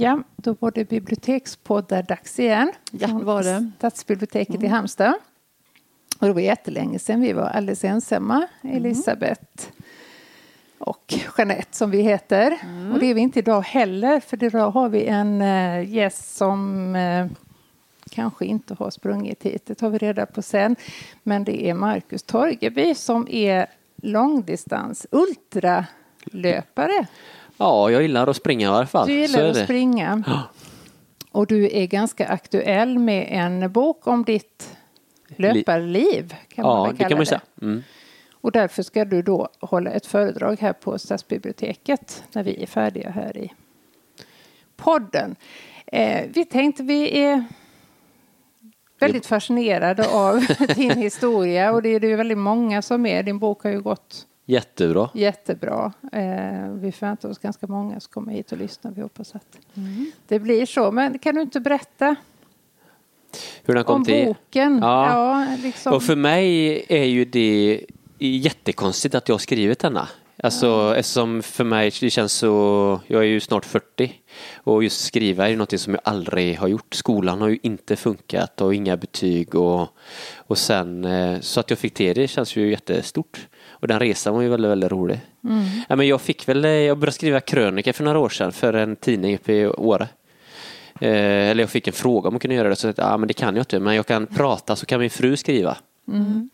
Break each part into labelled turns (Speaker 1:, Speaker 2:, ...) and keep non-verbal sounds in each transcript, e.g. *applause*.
Speaker 1: Ja, då var det bibliotekspoddar dags igen.
Speaker 2: Ja, var det.
Speaker 1: Stadsbiblioteket mm. i Halmstad. Och det var jättelänge sedan vi var alldeles ensamma, mm. Elisabeth och Jeanette som vi heter. Mm. Och det är vi inte idag heller, för idag har vi en uh, gäst som uh, kanske inte har sprungit hit, det tar vi reda på sen. Men det är Marcus Torgeby som är långdistans ultralöpare.
Speaker 3: Ja, jag gillar att springa i alla fall.
Speaker 1: Du gillar att springa. Ja. Och du är ganska aktuell med en bok om ditt löparliv. Kan
Speaker 3: ja,
Speaker 1: man
Speaker 3: det kan man säga. Mm.
Speaker 1: Och därför ska du då hålla ett föredrag här på Stadsbiblioteket när vi är färdiga här i podden. Eh, vi tänkte vi är väldigt fascinerade av *laughs* din historia och det är det väldigt många som är. Din bok har ju gått
Speaker 3: Jättebra.
Speaker 1: Jättebra. Eh, vi förväntar oss ganska många som kommer hit och lyssnar. Vi hoppas att mm. det blir så. Men kan du inte berätta
Speaker 3: hur den kom
Speaker 1: om
Speaker 3: till?
Speaker 1: boken?
Speaker 3: Ja. ja liksom. Och för mig är ju det jättekonstigt att jag har skrivit denna. Alltså ja. eftersom för mig det känns så, jag är ju snart 40 och just skriva är något som jag aldrig har gjort. Skolan har ju inte funkat och inga betyg och, och sen eh, så att jag fick till det känns ju jättestort. Och den resan var ju väldigt, väldigt rolig. Mm. Ja, men jag fick väl, jag började skriva krönika för några år sedan för en tidning uppe i Åre. Eh, eller jag fick en fråga om jag kunde göra det, så att, ah, men det kan jag inte, men jag kan prata så kan min fru skriva. Mm.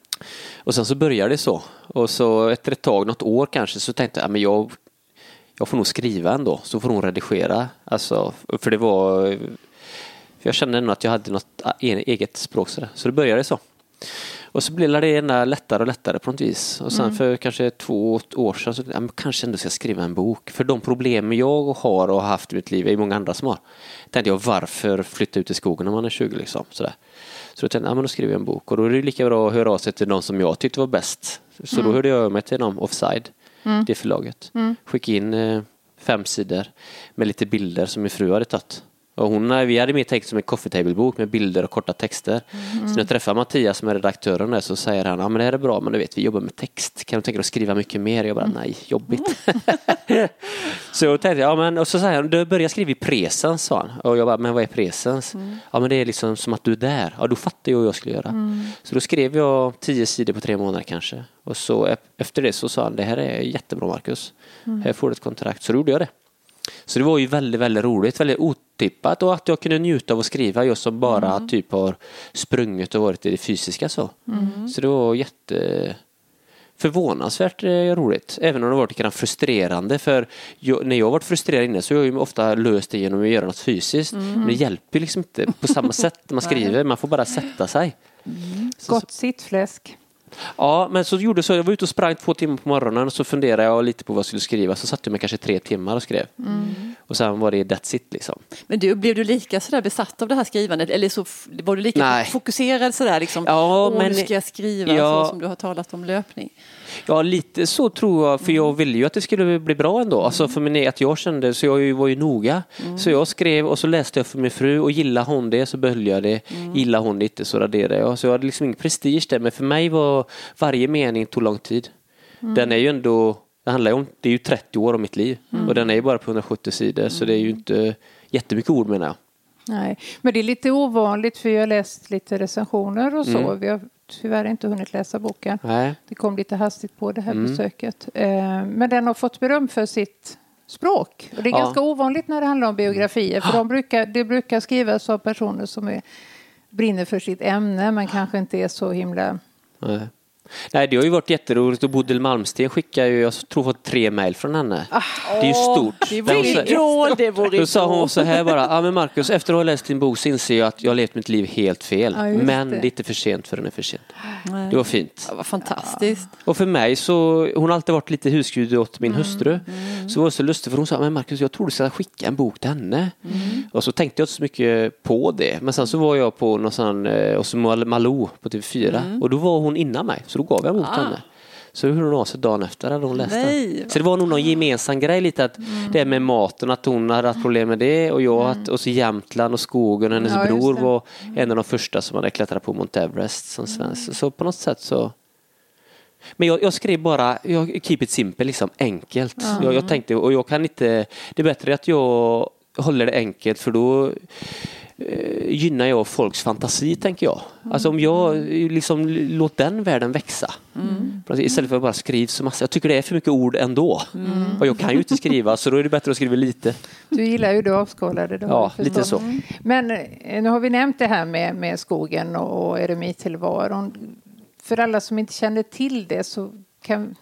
Speaker 3: Och sen så började det så. Och så efter ett tag, något år kanske, så tänkte jag, men jag, jag får nog skriva ändå, så får hon redigera. Alltså, för det var, för jag kände ändå att jag hade något eget språk. Så, så det började så. Och så blev det ena lättare och lättare på något vis. Och sen mm. för kanske två år sedan så ja, kanske ändå ska jag skriva en bok. För de problem jag har och har haft i mitt liv är många andra som har. Tänkte jag varför flytta ut i skogen när man är 20 liksom. Sådär. Så då tänkte jag, ja, men då skriver jag en bok. Och då är det lika bra att höra av sig till de som jag tyckte var bäst. Så mm. då hörde jag av mig till dem, Offside, mm. det förlaget. Mm. Skickade in eh, fem sidor med lite bilder som min fru hade tagit. Och hon, vi hade mer tänkt som en coffee table-bok med bilder och korta texter. Mm. Så när jag träffar Mattias som är redaktören där så säger han, ja men det här är bra men du vet vi jobbar med text, kan du tänka dig att skriva mycket mer? Jag bara, mm. nej, jobbigt. Mm. *laughs* så jag tänkte, ja men och så säger han, du börjar skriva i presens sa han. Och jag bara, men vad är presens? Mm. Ja men det är liksom som att du är där. Ja då fattar jag hur jag skulle göra. Mm. Så då skrev jag tio sidor på tre månader kanske. Och så efter det så sa han, det här är jättebra Marcus. Mm. Här får du ett kontrakt. Så då gjorde jag det. Så det var ju väldigt, väldigt roligt, väldigt otippat och att jag kunde njuta av att skriva just som bara mm. typ har sprungit och varit i det fysiska så. Mm. Så det var jätte förvånansvärt eh, roligt. Även om det varit lite frustrerande för jag, när jag varit frustrerad inne så har jag ofta löst det genom att göra något fysiskt. Mm. Men det hjälper liksom inte på samma sätt när man *laughs* skriver, man får bara sätta sig.
Speaker 1: Mm. Gott sittfläsk.
Speaker 3: Ja, men så gjorde så. Jag var ute och sprang två timmar på morgonen och så funderade jag lite på vad jag skulle skriva. Så satt jag mig kanske tre timmar och skrev. Mm. Och sen var det that's it liksom.
Speaker 2: Men du, blev du lika sådär besatt av det här skrivandet? Eller så var du lika Nej. fokuserad sådär liksom? Ja, men... Nu ska jag skriva ja. så som du har talat om löpning.
Speaker 3: Ja, lite så tror jag, för jag ville ju att det skulle bli bra ändå. Alltså mm. för min, att jag kände, så jag var ju noga. Mm. Så jag skrev och så läste jag för min fru och gillade hon det så behöll jag det. Mm. Gillade hon det inte så raderade jag. Så jag hade liksom ingen prestige där, men för mig var varje mening tog lång tid. Mm. Den är ju ändå, det handlar ju om, det är ju 30 år av mitt liv mm. och den är ju bara på 170 sidor så det är ju inte jättemycket ord menar jag.
Speaker 1: Nej, men det är lite ovanligt för jag har läst lite recensioner och så. Mm. Vi har tyvärr inte hunnit läsa boken. Nej. Det kom lite hastigt på det här mm. besöket. Eh, men den har fått beröm för sitt språk. Och det är ja. ganska ovanligt när det handlar om biografier. För de brukar, det brukar skrivas av personer som är, brinner för sitt ämne men kanske inte är så himla
Speaker 3: Nej. Nej, det har ju varit jätteroligt och Bodil Malmsten skickar ju, jag tror fått tre mejl från henne. Ah, det är ju stort.
Speaker 2: Det vore idol, det vore
Speaker 3: Då sa hon så här bara, ja men Marcus, efter att ha läst din bok så inser jag att jag har levt mitt liv helt fel. Ja, men det. det är inte för sent förrän det är för sent. Nej. Det var fint.
Speaker 2: Det var fantastiskt.
Speaker 3: Och för mig så, hon har alltid varit lite husgud åt min mm. hustru. Mm. Så det var så lustigt för hon sa, men Marcus jag tror du ska skicka en bok till henne. Mm. Och så tänkte jag inte så mycket på det. Men sen så var jag på någon sån, eh, och så Malou på TV4 mm. och då var hon innan mig. Så då gav jag till ah. henne. Så hur hon av sig dagen efter hade hon läst den. Så det var nog någon gemensam grej lite att mm. det med maten, att hon hade haft problem med det och jag mm. och så Jämtland och skogen hennes ja, bror var en av de första som hade klättrat på Mount Everest som svensk. Mm. Så på något sätt så men jag, jag, skrev bara, jag, keep it simple, liksom enkelt. Jag, jag, tänkte, och jag kan inte, det är bättre att jag håller det enkelt för då gynnar jag folks fantasi tänker jag. Mm. Alltså om jag liksom låt den världen växa. Mm. Istället för att bara skriva så massa. Jag tycker det är för mycket ord ändå. Mm. Och jag kan ju inte skriva så då är det bättre att skriva lite.
Speaker 1: Du gillar ju det avskalade. Då,
Speaker 3: ja, lite så.
Speaker 1: Men eh, nu har vi nämnt det här med, med skogen och eremittillvaron. För alla som inte känner till det så kan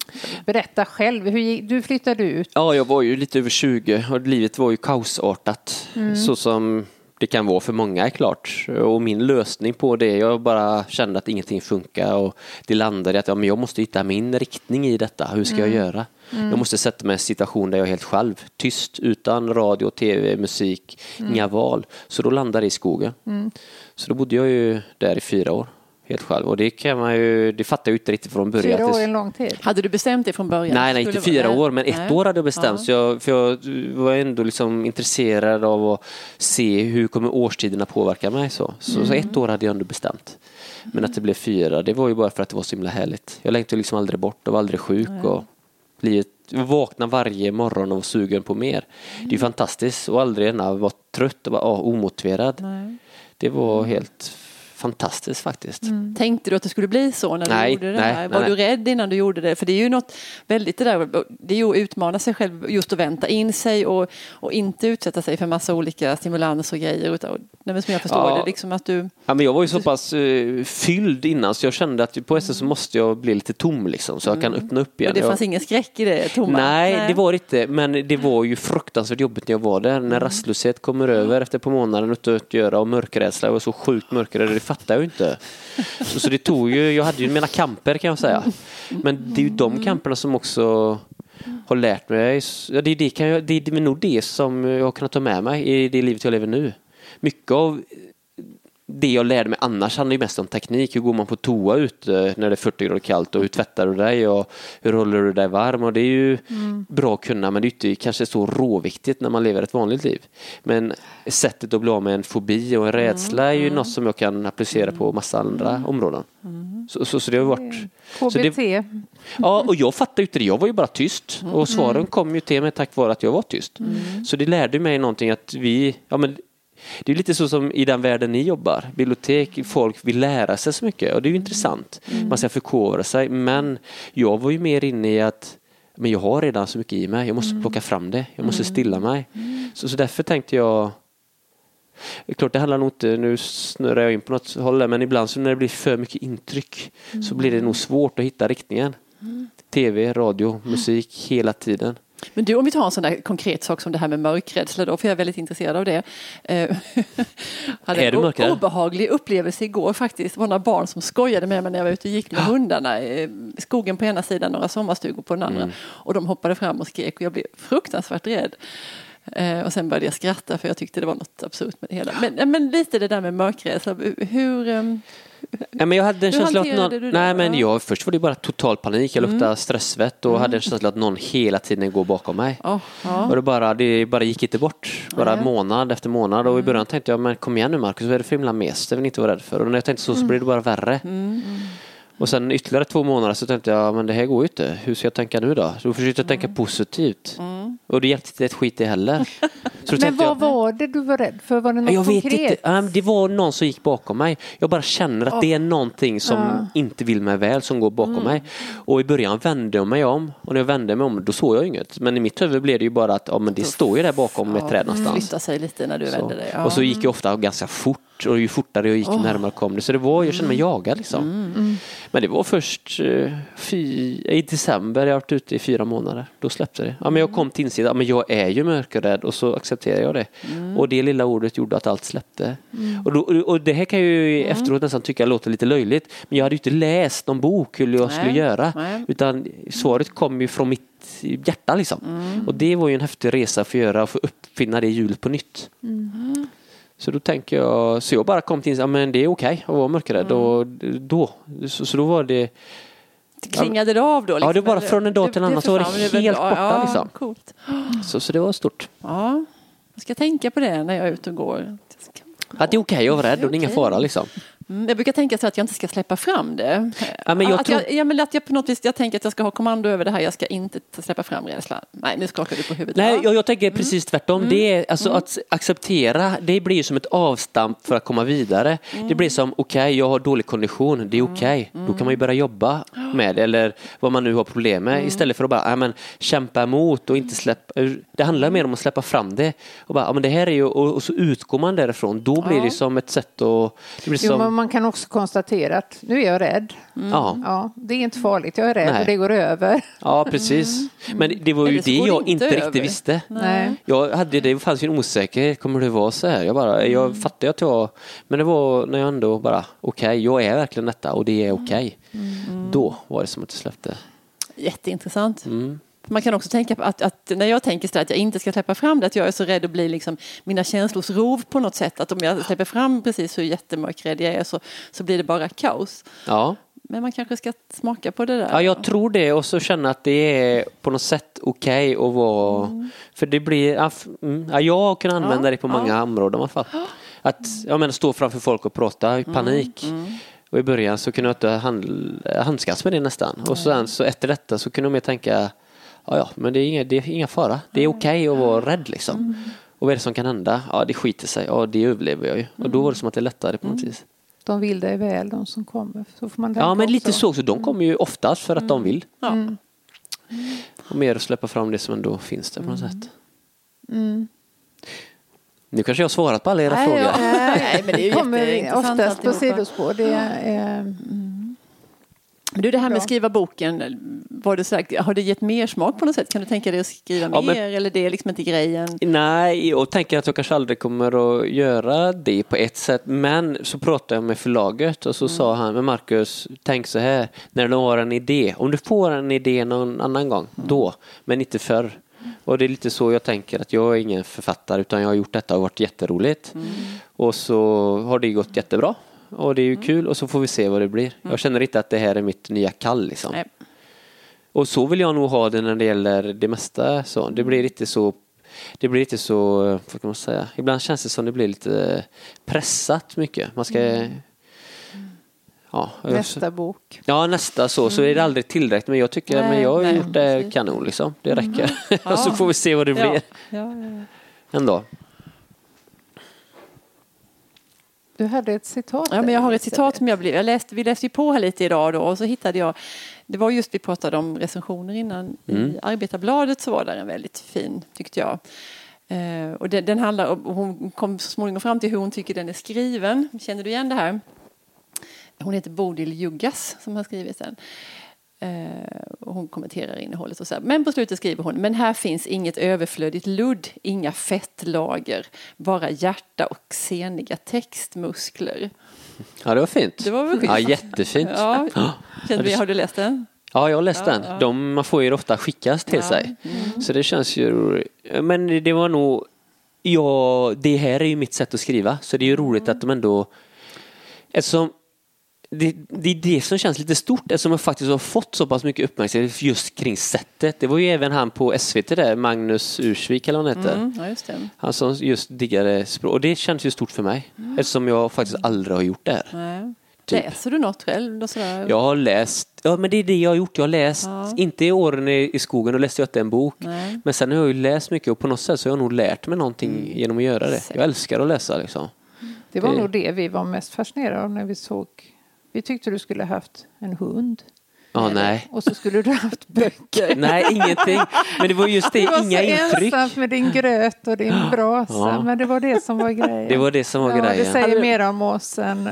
Speaker 1: berätta själv. Hur, du flyttade ut?
Speaker 3: Ja, jag var ju lite över 20 och livet var ju kaosartat. Mm. Så som det kan vara för många är klart. Och min lösning på det, jag bara kände att ingenting funkar och det landade i att ja, men jag måste hitta min riktning i detta. Hur ska mm. jag göra? Mm. Jag måste sätta mig i en situation där jag är helt själv, tyst, utan radio, tv, musik, mm. inga val. Så då landade det i skogen. Mm. Så då bodde jag ju där i fyra år helt själv. Och det kan man ju, det fattar jag inte riktigt från början.
Speaker 1: Fyra år är en lång tid.
Speaker 2: Hade du bestämt det från början?
Speaker 3: Nej, nej inte fyra år, men ett nej. år hade jag bestämt. Ja. Så jag, för jag var ändå liksom intresserad av att se hur kommer årstiderna påverka mig. Så, så, mm. så ett år hade jag ändå bestämt. Men att det blev fyra, det var ju bara för att det var så himla härligt. Jag längtade liksom aldrig bort och var aldrig sjuk. Och livet, vakna varje morgon och var sugen på mer. Mm. Det är fantastiskt och aldrig vara trött och vara omotiverad. Nej. Det var helt fantastiskt faktiskt. Mm.
Speaker 2: Tänkte du att det skulle bli så när du nej, gjorde det? Nej, Var nej, du rädd innan du gjorde det? För det är ju något väldigt det där, det är ju att utmana sig själv, just att vänta in sig och, och inte utsätta sig för massa olika stimulanser och grejer. Utan, nej, som jag förstår ja. det, liksom att du...
Speaker 3: Ja, men jag var ju så pass uh, fylld innan så jag kände att på SS så måste jag bli lite tom liksom så jag kan mm. öppna upp igen.
Speaker 2: Och det fanns jag... ingen skräck i det tomma?
Speaker 3: Nej, nej, det var det inte. Men det var ju fruktansvärt jobbigt när jag var där. När mm. rastlöshet kommer över efter par månader utan att göra och mörkrädsla. Jag var så sjukt mörkrädd fattar jag inte. Så, så, det tog ju, jag hade ju mina kamper kan jag säga. Men det är ju de kamperna som också har lärt mig. Ja, det, det, kan jag, det är nog det som jag har kunnat ta med mig i det livet jag lever nu. Mycket av det jag lärde mig annars handlar ju mest om teknik. Hur går man på toa ute när det är 40 grader kallt och hur tvättar du dig och hur håller du dig varm? Och det är ju mm. bra att kunna men det är inte kanske så råviktigt när man lever ett vanligt liv. Men sättet att bli av med en fobi och en rädsla är ju mm. något som jag kan applicera på massa andra mm. områden. Mm. Så, så, så, det har varit...
Speaker 1: KBT. Det,
Speaker 3: ja, och jag fattade ju inte det. Jag var ju bara tyst och svaren mm. kom ju till mig tack vare att jag var tyst. Mm. Så det lärde mig någonting att vi, ja men det är lite så som i den världen ni jobbar. Bibliotek, folk vill lära sig så mycket och det är ju intressant. Mm. Man ska förkovra sig men jag var ju mer inne i att men jag har redan så mycket i mig, jag måste mm. plocka fram det, jag måste mm. stilla mig. Mm. Så, så därför tänkte jag klart, det handlar nog inte, nu snurrar jag in på något håll men ibland så när det blir för mycket intryck så blir det nog svårt att hitta riktningen. TV, radio, musik hela tiden.
Speaker 2: Men du, om vi tar en sån där konkret sak som det här med mörkrädsla då, för jag är väldigt intresserad av det.
Speaker 3: Eh, *laughs* hade är
Speaker 2: en obehaglig upplevelse igår faktiskt. Det var några barn som skojade med mig när jag var ute och gick med ja. hundarna i skogen på ena sidan, några sommarstugor på den andra. Mm. Och de hoppade fram och skrek och jag blev fruktansvärt rädd. Eh, och sen började jag skratta för jag tyckte det var något absurt med det hela. Men, men lite det där med mörkrädsla, hur,
Speaker 3: Ja, men jag hade en känsla att någon, nej men jag, först var det bara total panik, jag luktade mm. stressvett och mm. hade en känsla att någon hela tiden går bakom mig. Oh, oh. Och det bara, det bara gick inte bort, bara mm. månad efter månad och i början tänkte jag, men kom igen nu Marcus, vad är det för himla mes, det vill inte vara rädd för. Och när jag tänkte så, så blir det bara värre. Mm. Och sen ytterligare två månader så tänkte jag, men det här går ju inte. Hur ska jag tänka nu då? Så då försökte jag tänka mm. positivt. Mm. Och det hjälpte inte ett skit det heller. *laughs*
Speaker 1: men vad jag, var det du var rädd för? Var det något jag konkret? Vet
Speaker 3: inte. Det var någon som gick bakom mig. Jag bara känner att oh. det är någonting som uh. inte vill mig väl som går bakom mm. mig. Och i början vände jag mig om och när jag vände mig om då såg jag inget. Men i mitt huvud blev det ju bara att ja, men det står ju där bakom ett träd någonstans.
Speaker 2: Flytta sig lite när du så. vände dig.
Speaker 3: Ja. Och så gick jag ofta ganska fort och ju fortare jag gick oh. närmare kom det. Så det var, jag kände mig mm. jagad liksom. Mm. mm. Men det var först eh, fy, i december, jag har varit ute i fyra månader. Då släppte det. Ja, men jag kom till insidan, ja, men jag är ju mörkrädd och så accepterade jag det. Mm. Och det lilla ordet gjorde att allt släppte. Mm. Och, då, och det här kan jag ju mm. efteråt nästan tycka låter lite löjligt. Men jag hade ju inte läst någon bok hur jag Nej. skulle göra. Nej. Utan svaret kom ju från mitt hjärta liksom. Mm. Och det var ju en häftig resa för att göra och få uppfinna det hjulet på nytt. Så då tänker jag, så jag bara kom till ja men det är okej okay att vara mörkrädd mm. och då, så, så då var det
Speaker 2: Klingade det av då?
Speaker 3: Liksom? Ja, det var bara från en dag till en annan så var det helt borta. Ja, liksom. coolt. Så, så det var stort.
Speaker 2: Ja, jag ska tänka på det när jag är ute och går.
Speaker 3: Att det är okej okay att vara rädd och det är ingen fara liksom.
Speaker 2: Mm, jag brukar tänka så att jag inte ska släppa fram det.
Speaker 3: Ja, men jag
Speaker 2: att,
Speaker 3: tror-
Speaker 2: jag, ja, men att jag på något vis, jag tänker att jag ska ha kommando över det här, jag ska inte släppa fram rädslan. Nej, nu skakar du på huvudet.
Speaker 3: Nej,
Speaker 2: Ja.
Speaker 3: jag, jag tänker precis tvärtom. Det är, alltså, Att acceptera, det blir ju som ett avstamp för att komma vidare. Det blir som, okej, jag har dålig kondition, det är okej. Då kan man ju börja jobba med det, eller vad man nu har problem med. Istället för att bara, men, kämpa emot och inte släppa. Det handlar mer om att släppa fram det. Och, bara, men det här är ju, och, och så utgår man därifrån. Då blir det som ett sätt att... Det blir
Speaker 1: Jo,
Speaker 3: som,
Speaker 1: men man kan också konstatera att nu är jag rädd.
Speaker 3: ja.
Speaker 1: Ja, det är inte farligt, jag är rädd
Speaker 3: Nej.
Speaker 1: och det går över.
Speaker 3: ja, precis. Men det var ju det jag
Speaker 2: inte
Speaker 3: inte
Speaker 2: över.
Speaker 3: riktigt visste.
Speaker 1: Nej.
Speaker 3: Jag hade, det fanns ju en osäkerhet, kommer det vara så här? Jag, bara, jag fattade att jag, men det var när jag ändå bara, okej, jag är verkligen detta och det är okej. Då var det som att det släppte.
Speaker 2: Jätteintressant.
Speaker 3: Mm.
Speaker 2: Man kan också tänka på att, att när jag tänker att jag inte ska släppa fram det, att jag är så rädd att bli liksom mina känslors rov på något sätt. Att om jag släpper fram precis hur jättemörkrädd jag är så, så blir det bara kaos.
Speaker 3: Ja.
Speaker 2: Men man kanske ska smaka på det där.
Speaker 3: ja, jag tror det och så känna att det är på något sätt okej att vara, för det blir, ja, mm, ja, jag kunnat använda
Speaker 2: Ja,
Speaker 3: det på många områden i alla fall. Att jag menar, stå framför folk och prata i panik. Och i början så kunde jag inte hand, handskas med det nästan. Och sen så efter detta så kunde jag mer tänka, ja ja, men det är inga, det är inga fara. Det är okej att vara rädd liksom. Och vad är det som kan hända? Ja, det skiter sig. Ja, det överlever jag ju. Och då var det som att det lättade på något vis.
Speaker 1: De vill dig väl, de som kommer. Så får man
Speaker 3: Ja, men lite
Speaker 1: också.
Speaker 3: så. Så de kommer ju oftast för att de vill.
Speaker 2: Ja.
Speaker 3: Och mer att släppa fram det som ändå finns där på något sätt.
Speaker 1: Mm.
Speaker 3: Nu kanske jag har svarat på alla era
Speaker 2: Nej,
Speaker 3: frågor.
Speaker 2: ja. *laughs* Nej, men det är ju
Speaker 1: oftast på sidospår. Det är, eh,
Speaker 2: Du, det här med att skriva boken, var det här, har det gett mer smak på något sätt? Kan du tänka dig att skriva
Speaker 3: Ja,
Speaker 2: mer
Speaker 3: men-
Speaker 2: eller det är liksom inte grejen?
Speaker 3: Nej, jag tänker att jag kanske aldrig kommer att göra det på ett sätt. Men så pratade jag med förlaget och så sa han, men Marcus, tänk så här, när du har en idé, om du får en idé någon annan gång, då, men inte förr. Och det är lite så jag tänker att jag är ingen författare utan jag har gjort detta och varit jätteroligt. Och så har det gått jättebra. Och det är ju kul och så får vi se vad det blir. Jag känner inte att det här är mitt nya kall liksom.
Speaker 2: Nej.
Speaker 3: Och så vill jag nog ha det när det gäller det mesta. Så. Det blir lite så, det blir lite så, vad kan man säga, ibland känns det som det blir lite pressat mycket. Man ska, ja, jag-
Speaker 1: nästa bok.
Speaker 3: ja nästa så, så är det aldrig tillräckligt. Men jag tycker,
Speaker 2: Nej,
Speaker 3: men jag har
Speaker 2: nej,
Speaker 3: gjort det
Speaker 2: precis.
Speaker 3: kanon liksom. Det räcker.
Speaker 2: Ja.
Speaker 3: och *laughs* så får vi se vad det
Speaker 2: Ja.
Speaker 3: blir
Speaker 2: Ja, ja, ja.
Speaker 3: ändå.
Speaker 1: Du hade ett citat.
Speaker 2: Ja, men jag har ett citat som jag blev, jag läste, vi läste ju på här lite idag då och så hittade jag, det var just vi pratade om recensioner innan,
Speaker 3: Mm.
Speaker 2: i Arbetarbladet så var där en väldigt fin tyckte jag. Eh, och det, den handlar om, och hon kom så småningom fram till hur hon tycker den är skriven. Känner du igen det här? Hon heter Bodil Juggas som har skrivit den. Eh, hon kommenterar innehållet och så här. Men på slutet skriver hon, men här finns inget överflödigt ludd, inga fettlager, bara hjärta och seniga textmuskler.
Speaker 3: Ja, det var fint.
Speaker 2: Det var väl
Speaker 3: Ja, jättefint.
Speaker 2: Ja, kände vi, har du läst den?
Speaker 3: Ja, jag har läst
Speaker 2: Ja,
Speaker 3: den.
Speaker 2: ja.
Speaker 3: De, man får ju ofta skickas till
Speaker 2: Ja.
Speaker 3: sig. Så det känns ju... Men det var nog... Ja, det här är ju mitt sätt att skriva. Så det är ju roligt att de ändå... Eftersom det, det är det som känns lite stort eftersom jag faktiskt har fått så pass mycket uppmärksamhet just kring sättet. Det var ju även han på SVT där, Magnus Ursvik eller vad han heter.
Speaker 2: Mm, ja, just det.
Speaker 3: Han som just diggade språk. Och det känns ju stort för mig. Eftersom jag faktiskt aldrig har gjort det här.
Speaker 2: Nej.
Speaker 3: Typ.
Speaker 2: Läser du något själv? Sådär?
Speaker 3: Jag har läst, ja men det är det jag har gjort. Jag har läst,
Speaker 2: Ja.
Speaker 3: inte i åren i, i skogen, då läste jag inte en bok.
Speaker 2: Nej.
Speaker 3: Men sen har jag ju läst mycket och på något sätt så har jag nog lärt mig någonting genom att göra det.
Speaker 2: Säkert.
Speaker 3: Jag älskar att läsa liksom.
Speaker 1: Det var
Speaker 3: Det-
Speaker 1: nog det vi var mest fascinerade av när vi såg. Vi tyckte du skulle haft en hund.
Speaker 3: Ja, nej.
Speaker 1: Och så skulle du haft böcker. *laughs*
Speaker 3: Nej, ingenting. Men det var just det,
Speaker 1: Du var
Speaker 3: inga
Speaker 1: så
Speaker 3: intryck.
Speaker 1: med din gröt och din brasa.
Speaker 3: Ja.
Speaker 1: Men det var det som var grejen.
Speaker 3: Det var det som var
Speaker 1: ja, Det
Speaker 3: grejen.
Speaker 1: säger mer om oss än...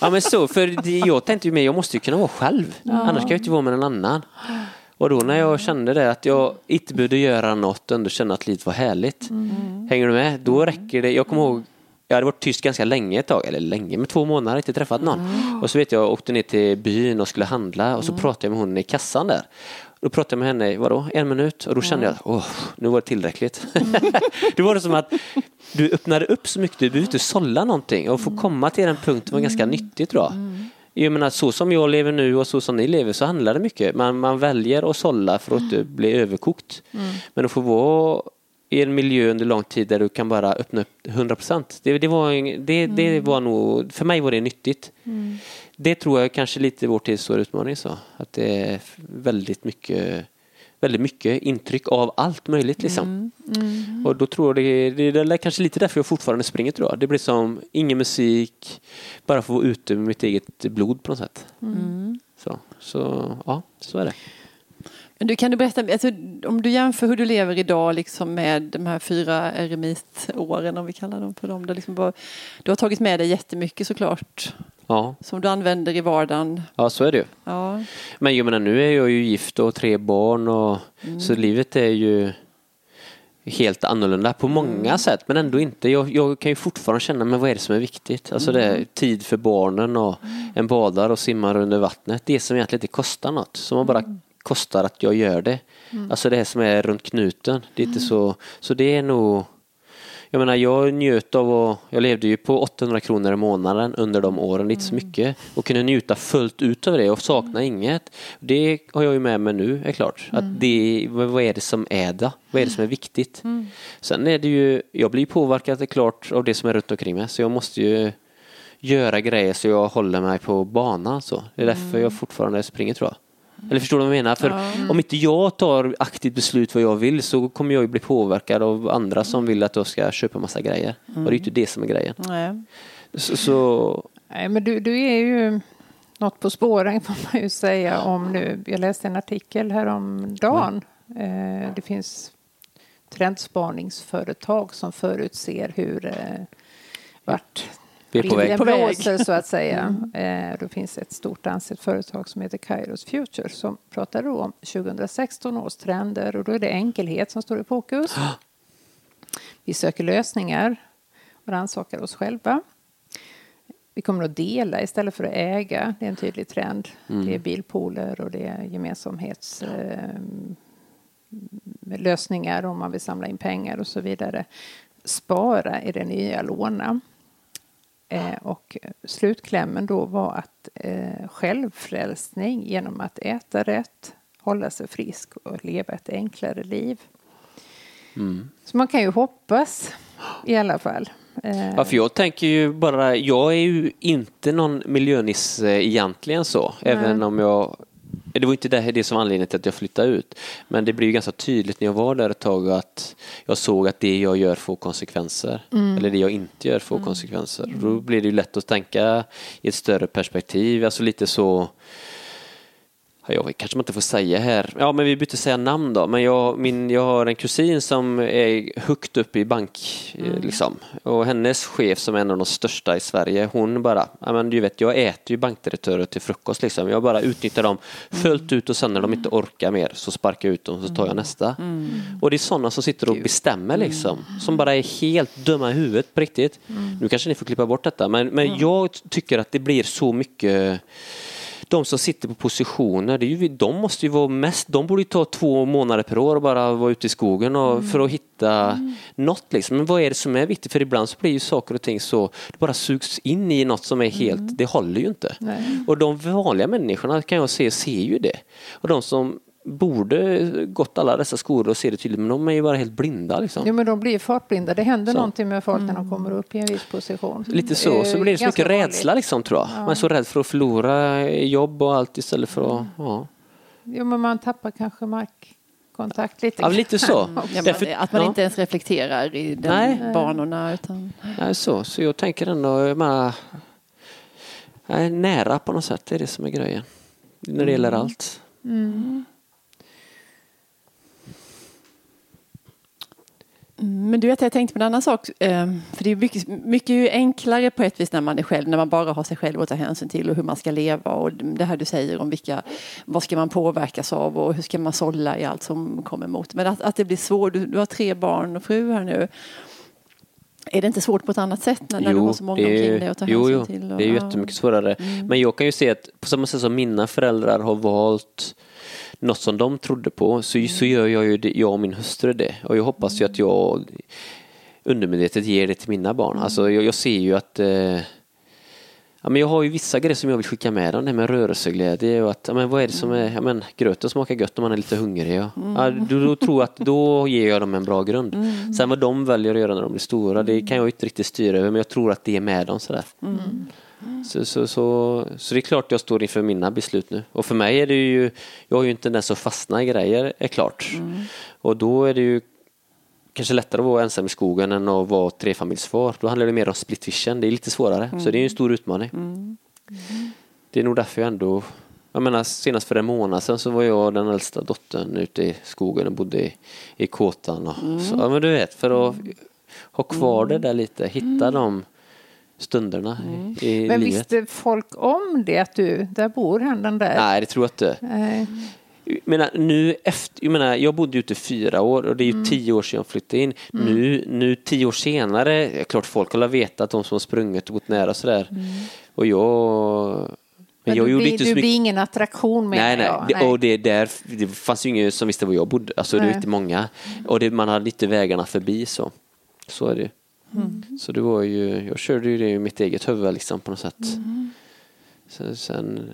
Speaker 3: Ja men så, för det, jag tänkte ju mer, jag måste ju kunna vara själv. Annars kan jag inte vara med någon annan. Och då när jag kände det, att jag inte behövde göra något och ändå känna att livet var härligt. Hänger du med? Då räcker det. Jag kommer ihåg, jag hade varit tyst ganska länge ett tag, eller länge, men två månader, inte träffat någon. Och så vet jag, jag åkte ner till byn och skulle handla och så pratade jag med hon i kassan där. Då pratade jag med henne, vadå, en minut? Och då kände jag, åh, nu var det tillräckligt. *laughs* då var det som att du öppnade upp så mycket, du behöver inte sålla någonting. Och få komma till den punkten var ganska nyttigt tror jag. Jag menar så som jag lever nu och så som ni lever så handlar det mycket. Man, man väljer att sålla för att inte bli överkokt. Men att få vara i en miljö under lång tid där du kan bara öppna upp 100 procent. Det, det, var, det, det
Speaker 2: Mm.
Speaker 3: var nog, för mig var det nyttigt. Det tror jag kanske lite vår tids stora utmaning så. Att det är väldigt mycket, väldigt mycket intryck av allt möjligt liksom.
Speaker 2: Mm.
Speaker 3: Och då tror jag det, det, det är kanske lite därför jag fortfarande springer tror jag. Det blir som ingen musik, bara få vara ute med mitt eget blod på något sätt.
Speaker 2: Mm.
Speaker 3: Så, så ja, så är det.
Speaker 2: Men du, kan du berätta, alltså, om du jämför hur du lever idag liksom med de här fyra eremitåren, om vi kallar dem för dem. Du, liksom bara, du har tagit med dig jättemycket såklart,
Speaker 3: Ja,
Speaker 2: som du använder i vardagen.
Speaker 3: ja så är det ju.
Speaker 2: Ja.
Speaker 3: Men jag menar nu är jag ju gift och tre barn och så livet är ju helt annorlunda på många sätt men ändå inte. Jag, jag kan ju fortfarande känna men vad är det som är viktigt? Alltså det är tid för barnen och en badar och simmar under vattnet. Det som egentligen inte kostar något. Som bara kostar att jag gör det. Alltså det som är runt knuten. Det är inte så, så det är nog jag menar jag njöt av att, jag levde ju på 800 kronor i månaden under de åren, är inte så mycket. Och kunde njuta fullt ut av det och sakna inget. Det har jag ju med mig nu, är klart. Att det, vad vad är det som är det? Vad är det som är viktigt? Sen är det ju, jag blir påverkad det är klart av det som är runt omkring mig. Så jag måste ju göra grejer så jag håller mig på banan. Så. Det är därför jag fortfarande springer tror jag. Eller förstår du vad jag menar? För om inte jag tar aktivt beslut vad jag vill så kommer jag ju bli påverkad av andra som vill att jag ska köpa massa grejer. Och det är ju inte det som är grejen.
Speaker 2: Nej.
Speaker 3: Så, så
Speaker 1: Nej, men du, du är ju något på spåren *laughs* får man ju säga om nu. Jag läste en artikel häromdagen. Eh, det finns trendspaningsföretag som förutser hur eh, vart
Speaker 3: vi är på väg.
Speaker 2: På väg.
Speaker 1: blåser så att säga. Eh, då finns ett stort ansett företag som heter Kairos Future som pratar då om 2016 års trender och då är det enkelhet som står i fokus. *gasps* Vi söker lösningar och rannsakar oss själva. Vi kommer att dela istället för att äga. Det är en tydlig trend. Det är bilpooler och det är gemensamhets eh, lösningar om man vill samla in pengar och så vidare. Spara är det nya låna. Eh, och slutklämmen då var att eh, självfrälsning genom att äta rätt, hålla sig frisk och leva ett enklare liv. Så man kan ju hoppas i alla fall. Eh,
Speaker 3: Ja, för jag tänker ju bara, jag är ju inte någon miljönisse egentligen så. Även om jag, det var inte det, det som var anledningen till att jag flyttade ut. Men det blev ju ganska tydligt när jag var där ett tag att jag såg att det jag gör får konsekvenser. Eller det jag inte gör får konsekvenser. Och Då blir det ju lätt att tänka i ett större perspektiv. Alltså lite så Jag kanske man inte får säga här. Ja, men vi bytte säga namn då. Men jag, min, jag har en kusin som är högt upp i bank. eh, Liksom. Och hennes chef som är en av de största i Sverige, hon bara, ja, men du vet, jag äter ju bankdirektörer till frukost. Liksom. Jag bara utnyttjar dem fullt ut och sen när de inte orkar mer så sparkar jag ut dem och så tar jag nästa. Och det är sådana som sitter och bestämmer liksom. Som bara är helt dumma i huvudet på riktigt. Nu kanske ni får klippa bort detta, men, men jag tycker att det blir så mycket de som sitter på positioner, det är ju, de måste ju vara mest, de borde ju ta två månader per år och bara vara ute i skogen och, för att hitta något liksom. Men vad är det som är viktigt? För ibland så blir ju saker och ting så, det bara sugs in i något som är helt, det håller ju inte.
Speaker 1: Nej.
Speaker 3: Och de vanliga människorna kan jag se, ser ju det. Och de som borde gått alla dessa skolor och ser det tydligt, men de är ju bara helt blinda liksom.
Speaker 1: Jo, men de blir fartblinda. Det händer
Speaker 3: Så.
Speaker 1: någonting med folk när de kommer upp i en viss position.
Speaker 3: Lite så, så blir det så mycket rädsla
Speaker 1: vanligt.
Speaker 3: liksom tror jag. Man är så rädd för att förlora jobb och allt istället för att, ja.
Speaker 1: Jo, men man tappar kanske markkontakt lite.
Speaker 3: Ja, lite så.
Speaker 2: Ja,
Speaker 3: Därför-
Speaker 2: att man
Speaker 3: ja.
Speaker 2: inte ens reflekterar i de
Speaker 3: Nej.
Speaker 2: banorna. Utan,
Speaker 3: Nej, så, så jag tänker ändå, jag är nära på något sätt, det är det som är grejen. När det gäller allt.
Speaker 2: Mm, Men du vet, jag tänkte på en annan sak. eh, För det är mycket, mycket enklare på ett vis när man är själv, när man bara har sig själv att ta hänsyn till och hur man ska leva och det här du säger om vilka, vad ska man påverkas av och hur ska man sålla i allt som kommer emot. Men att, att det blir svårt, du, du har tre barn och fru här nu. Är det inte svårt på ett annat sätt när, när du har så många omkring dig att ta
Speaker 3: jo,
Speaker 2: hänsyn
Speaker 3: jo,
Speaker 2: till? och-
Speaker 3: det är ju jättemycket svårare. Men jag kan ju se att på samma sätt som mina föräldrar har valt något som de trodde på så, så gör jag ju det, jag och min hustru det. Och jag hoppas ju att jag undermedvetet ger det till mina barn. Alltså jag, jag ser ju att eh, Ja, men jag har ju vissa grejer som jag vill skicka med dem, det med rörelseglädje och att, ja, men vad är det som är, ja, men gröten smakar gött om man är lite hungrig. Och, ja, då, då tror jag att då ger jag dem en bra grund. Sen vad de väljer att göra när de blir stora, det kan jag inte riktigt styra över, men jag tror att det är med dem sådär. Så, så, så, så det är klart jag står inför mina beslut nu. Och för mig är det ju, jag har ju inte den som fastnar i grejer, är klart. Och då är det ju kanske lättare att vara ensam i skogen än att vara trefamiljsfar. Då handlar det mer om split vision, det är lite svårare. Så det är en stor utmaning. Det är nog därför jag ändå jag menar senast för en månad sedan så var jag den äldsta dottern ute i skogen och bodde i, i kåtan. Och, så, ja, men du vet, för att ha kvar det där lite, hitta de stunderna i, i
Speaker 1: Men
Speaker 3: livet.
Speaker 1: visste folk om det att du, där bor han den där?
Speaker 3: Nej, det tror jag inte.
Speaker 1: Nej.
Speaker 3: Jag menar, nu efter, jag, menar, jag bodde ute fyra år och det är ju tio år sedan jag flyttade in. Nu, nu tio år senare, är klart folk har vetat de som har sprungit och gått nära och sådär. Och jag...
Speaker 1: Men
Speaker 3: jag
Speaker 1: du,
Speaker 3: gjorde
Speaker 1: blir, du blir ingen attraktion menar
Speaker 3: Nej, nej.
Speaker 1: jag.
Speaker 3: Det, och det, där, det fanns ju ingen som visste var jag bodde. Alltså det
Speaker 1: Nej.
Speaker 3: var inte många. Och det, man hade inte vägarna förbi så. Så är det ju. Så det var ju, jag körde ju det i mitt eget huvud liksom på något sätt. Sen, sen,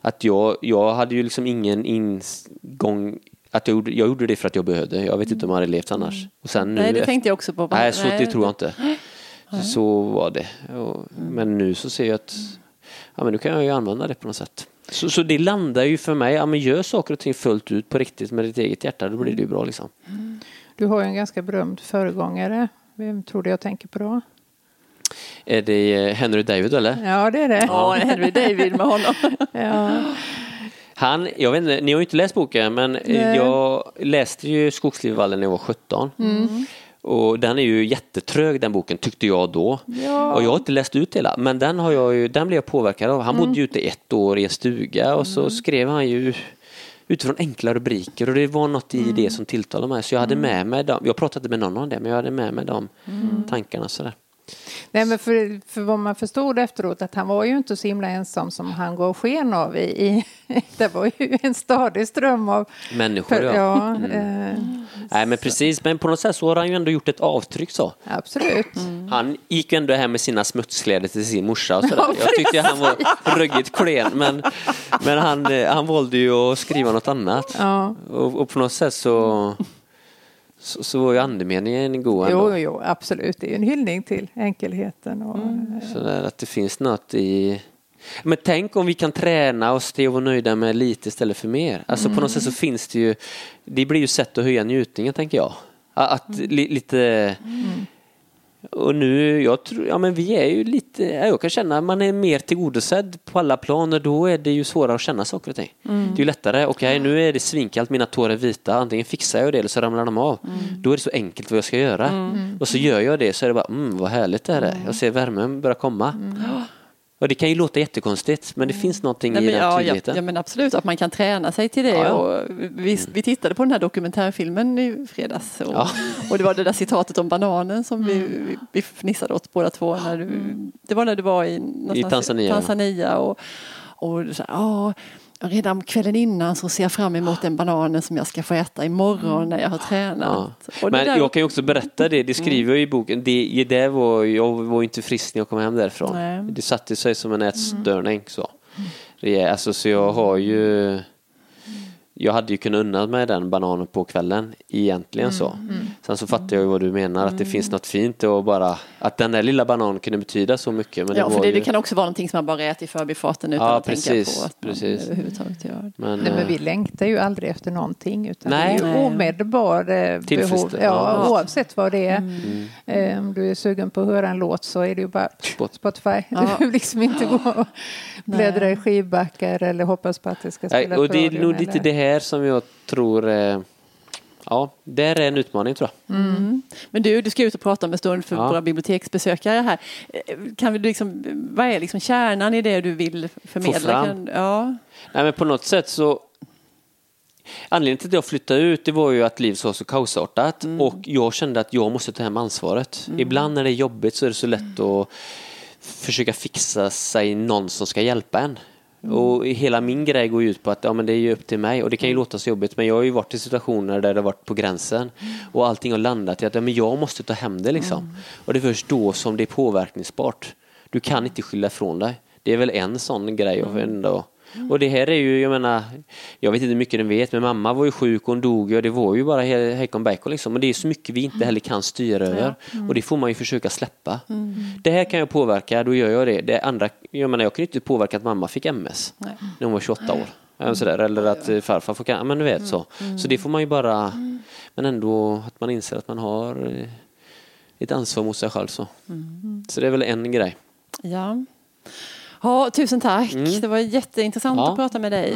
Speaker 3: att jag, jag hade ju liksom ingen ingång att jag gjorde, jag gjorde det för att jag behövde. Jag vet inte om jag hade levt annars. Och sen nu,
Speaker 2: Nej, det tänkte jag också på.
Speaker 3: Nej, så det tror jag inte. Så, så var det. Och, men nu så ser jag att ja, men nu kan jag ju använda det på något sätt. Så, så det landar ju för mig, ja, men gör saker och ting fullt ut på riktigt med ditt eget hjärta, då blir det ju bra liksom.
Speaker 1: Du har ju en ganska berömd föregångare. Vem tror du jag tänker på då?
Speaker 3: Är det eh, Henry David eller?
Speaker 1: Ja, det är det.
Speaker 2: Ja, Henry David med honom. *laughs*
Speaker 1: Ja.
Speaker 3: Han, jag vet inte, ni har ju inte läst boken men eh,
Speaker 1: Nej.
Speaker 3: jag läste ju Skogslivvallen när jag var 17. Och den är ju jättetrög den boken tyckte jag då.
Speaker 1: Ja.
Speaker 3: Och jag har inte läst ut hela men den, har jag ju, den blev jag påverkad av. Han bodde ju ute ett år i en stuga och så skrev han ju utifrån enkla rubriker och det var något i det som tilltalade mig. Så jag hade med mig dem, jag pratade inte med någon om det men jag hade med mig de tankarna sådär.
Speaker 1: Nej, men för, för vad man förstod efteråt att han var ju inte så himla ensam som han gav sken av. I, i, *laughs* det var ju en stadig ström av...
Speaker 3: Människor ja.
Speaker 1: ja eh,
Speaker 3: Nej men precis, men på något sätt så har han ju ändå gjort ett avtryck så.
Speaker 1: absolut.
Speaker 3: Han gick ju ändå hem med sina smutskläder till sin morsa och sådär. Jag tyckte han var ruggigt klen men, men han, eh, han valde ju att skriva något annat.
Speaker 1: Ja.
Speaker 3: Och, och på något sätt så, så, så var ju andemeningen god
Speaker 1: Jo,
Speaker 3: ändå.
Speaker 1: jo, absolut. Det är ju en hyllning till enkelheten. Och,
Speaker 3: Så där att det finns något i... Men tänk om vi kan träna oss till att vara nöjda med lite istället för mer. Alltså på något sätt så finns det ju... Det blir ju sätt att höja njutningen tänker jag. Att li, lite... Och nu, jag tror, ja men vi är ju lite, ja, jag kan känna att man är mer tillgodosedd på alla plan och då är det ju svårare att känna saker och ting. Det är ju lättare, okej nu är det svinkallt, mina tår är vita, antingen fixar jag det eller så ramlar de av. Då är det så enkelt vad jag ska göra. Och så gör jag det så är det bara, mm vad härligt det här är. Jag ser värmen börja komma. Och det kan ju låta jättekonstigt men det finns någonting
Speaker 2: Nej,
Speaker 3: i
Speaker 2: men,
Speaker 3: den
Speaker 2: ja,
Speaker 3: tryggheten.
Speaker 2: ja men absolut att man kan träna sig till det.
Speaker 3: Ja.
Speaker 2: Och vi, vi tittade på den här dokumentärfilmen i fredags och,
Speaker 3: Ja.
Speaker 2: och det var det där citatet om bananen som vi, vi, vi fnissade åt båda två. När du, Det var när du var i, någonstans
Speaker 3: Tanzania.
Speaker 2: Tanzania och, och du sa, redan kvällen innan så ser jag fram emot den bananen som jag ska få äta imorgon när jag har
Speaker 3: Ja.
Speaker 2: tränat. Det
Speaker 3: Men
Speaker 2: där-
Speaker 3: jag kan ju också berätta det, det skriver jag i boken. Det, det var, jag var inte frisk när jag kom hem därifrån.
Speaker 2: Nej.
Speaker 3: Det satte sig som en ätstörning. Så. Är- alltså, så jag har ju... Jag hade ju kunnat unna mig den bananen på kvällen egentligen så. Sen så fattar jag ju vad du menar, att det finns något fint och bara att den där lilla bananen kunde betyda så mycket. Men det
Speaker 2: Ja,
Speaker 3: var
Speaker 2: för det,
Speaker 3: ju...
Speaker 2: det kan också vara någonting som man bara äter i förbifarten utan
Speaker 3: Ja,
Speaker 2: att tänka
Speaker 3: precis,
Speaker 2: på att
Speaker 3: precis.
Speaker 2: man överhuvudtaget gör det.
Speaker 3: Men,
Speaker 1: Nej, men
Speaker 3: eh,
Speaker 1: vi längtar ju aldrig efter någonting utan
Speaker 3: Nej.
Speaker 1: det är ju omedelbar eh, behov. Ja,
Speaker 3: Ja.
Speaker 1: oavsett vad det är. Eh, Om du är sugen på att höra en låt så är det ju bara
Speaker 3: Spot-
Speaker 1: Spotify.
Speaker 2: Ja.
Speaker 1: Du vill liksom inte gå och bläddra i skivbackar eller hoppas på att det ska spela
Speaker 3: Nej, och det är nog lite det här som jag tror... Eh, ja, där är en utmaning tror jag.
Speaker 2: Mm. Men du, du ska ut och prata om en stund för
Speaker 3: Ja.
Speaker 2: våra biblioteksbesökare här. Eh, Kan vi liksom, vad är liksom kärnan i det du vill förmedla? Kan, ja.
Speaker 3: Nej men på något sätt så Anledningen till att jag flyttade ut det var ju att livet var så kaosartat och jag kände att jag måste ta hem ansvaret. Ibland när det är jobbigt så är det så lätt att försöka fixa sig någon som ska hjälpa en. Och hela min grej går ut på att ja, men det är ju upp till mig och det kan ju låta så jobbigt men jag har ju varit i situationer där det har varit på gränsen och allting har landat i att ja, men jag måste ta hem det liksom. Och det är först då som det är påverkningsbart. Du kan inte skylla ifrån dig. Det är väl en sån grej. Och, ändå. Och det här är ju, jag menar, jag vet inte hur mycket ni vet, men mamma var ju sjuk och hon dog och det var ju bara hejkon bacon liksom. Och det är så mycket vi inte heller kan styra över. Och det får man ju försöka släppa. Det här kan jag påverka, då gör jag det. det andra, jag menar, jag ju inte påverka att mamma fick MS
Speaker 2: Nej.
Speaker 3: när hon var 28 år. Eller Sådär, eller att farfar får cancer, men du vet så. Så det får man ju bara, men ändå att man inser att man har eh, ett ansvar mot sig själv så. Så det är väl en grej.
Speaker 2: Ja. Ja, tusen tack. Det var jätteintressant
Speaker 3: Ja.
Speaker 2: att prata med dig.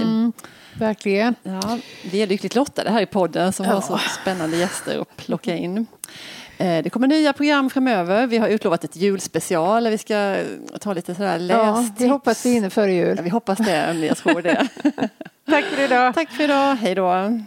Speaker 1: Verkligen.
Speaker 2: Ja, vi är lyckligt lottade här i podden som har så spännande gäster att plocka in. Eh, Det kommer nya program framöver. Vi har utlovat ett julspecial där vi ska ta lite sådär
Speaker 1: Ja,
Speaker 2: lästips.
Speaker 1: vi hoppas vi hinner före jul.
Speaker 2: Ja, vi hoppas det, jag tror det. *laughs*
Speaker 1: Tack för idag.
Speaker 2: Tack för idag, hej då.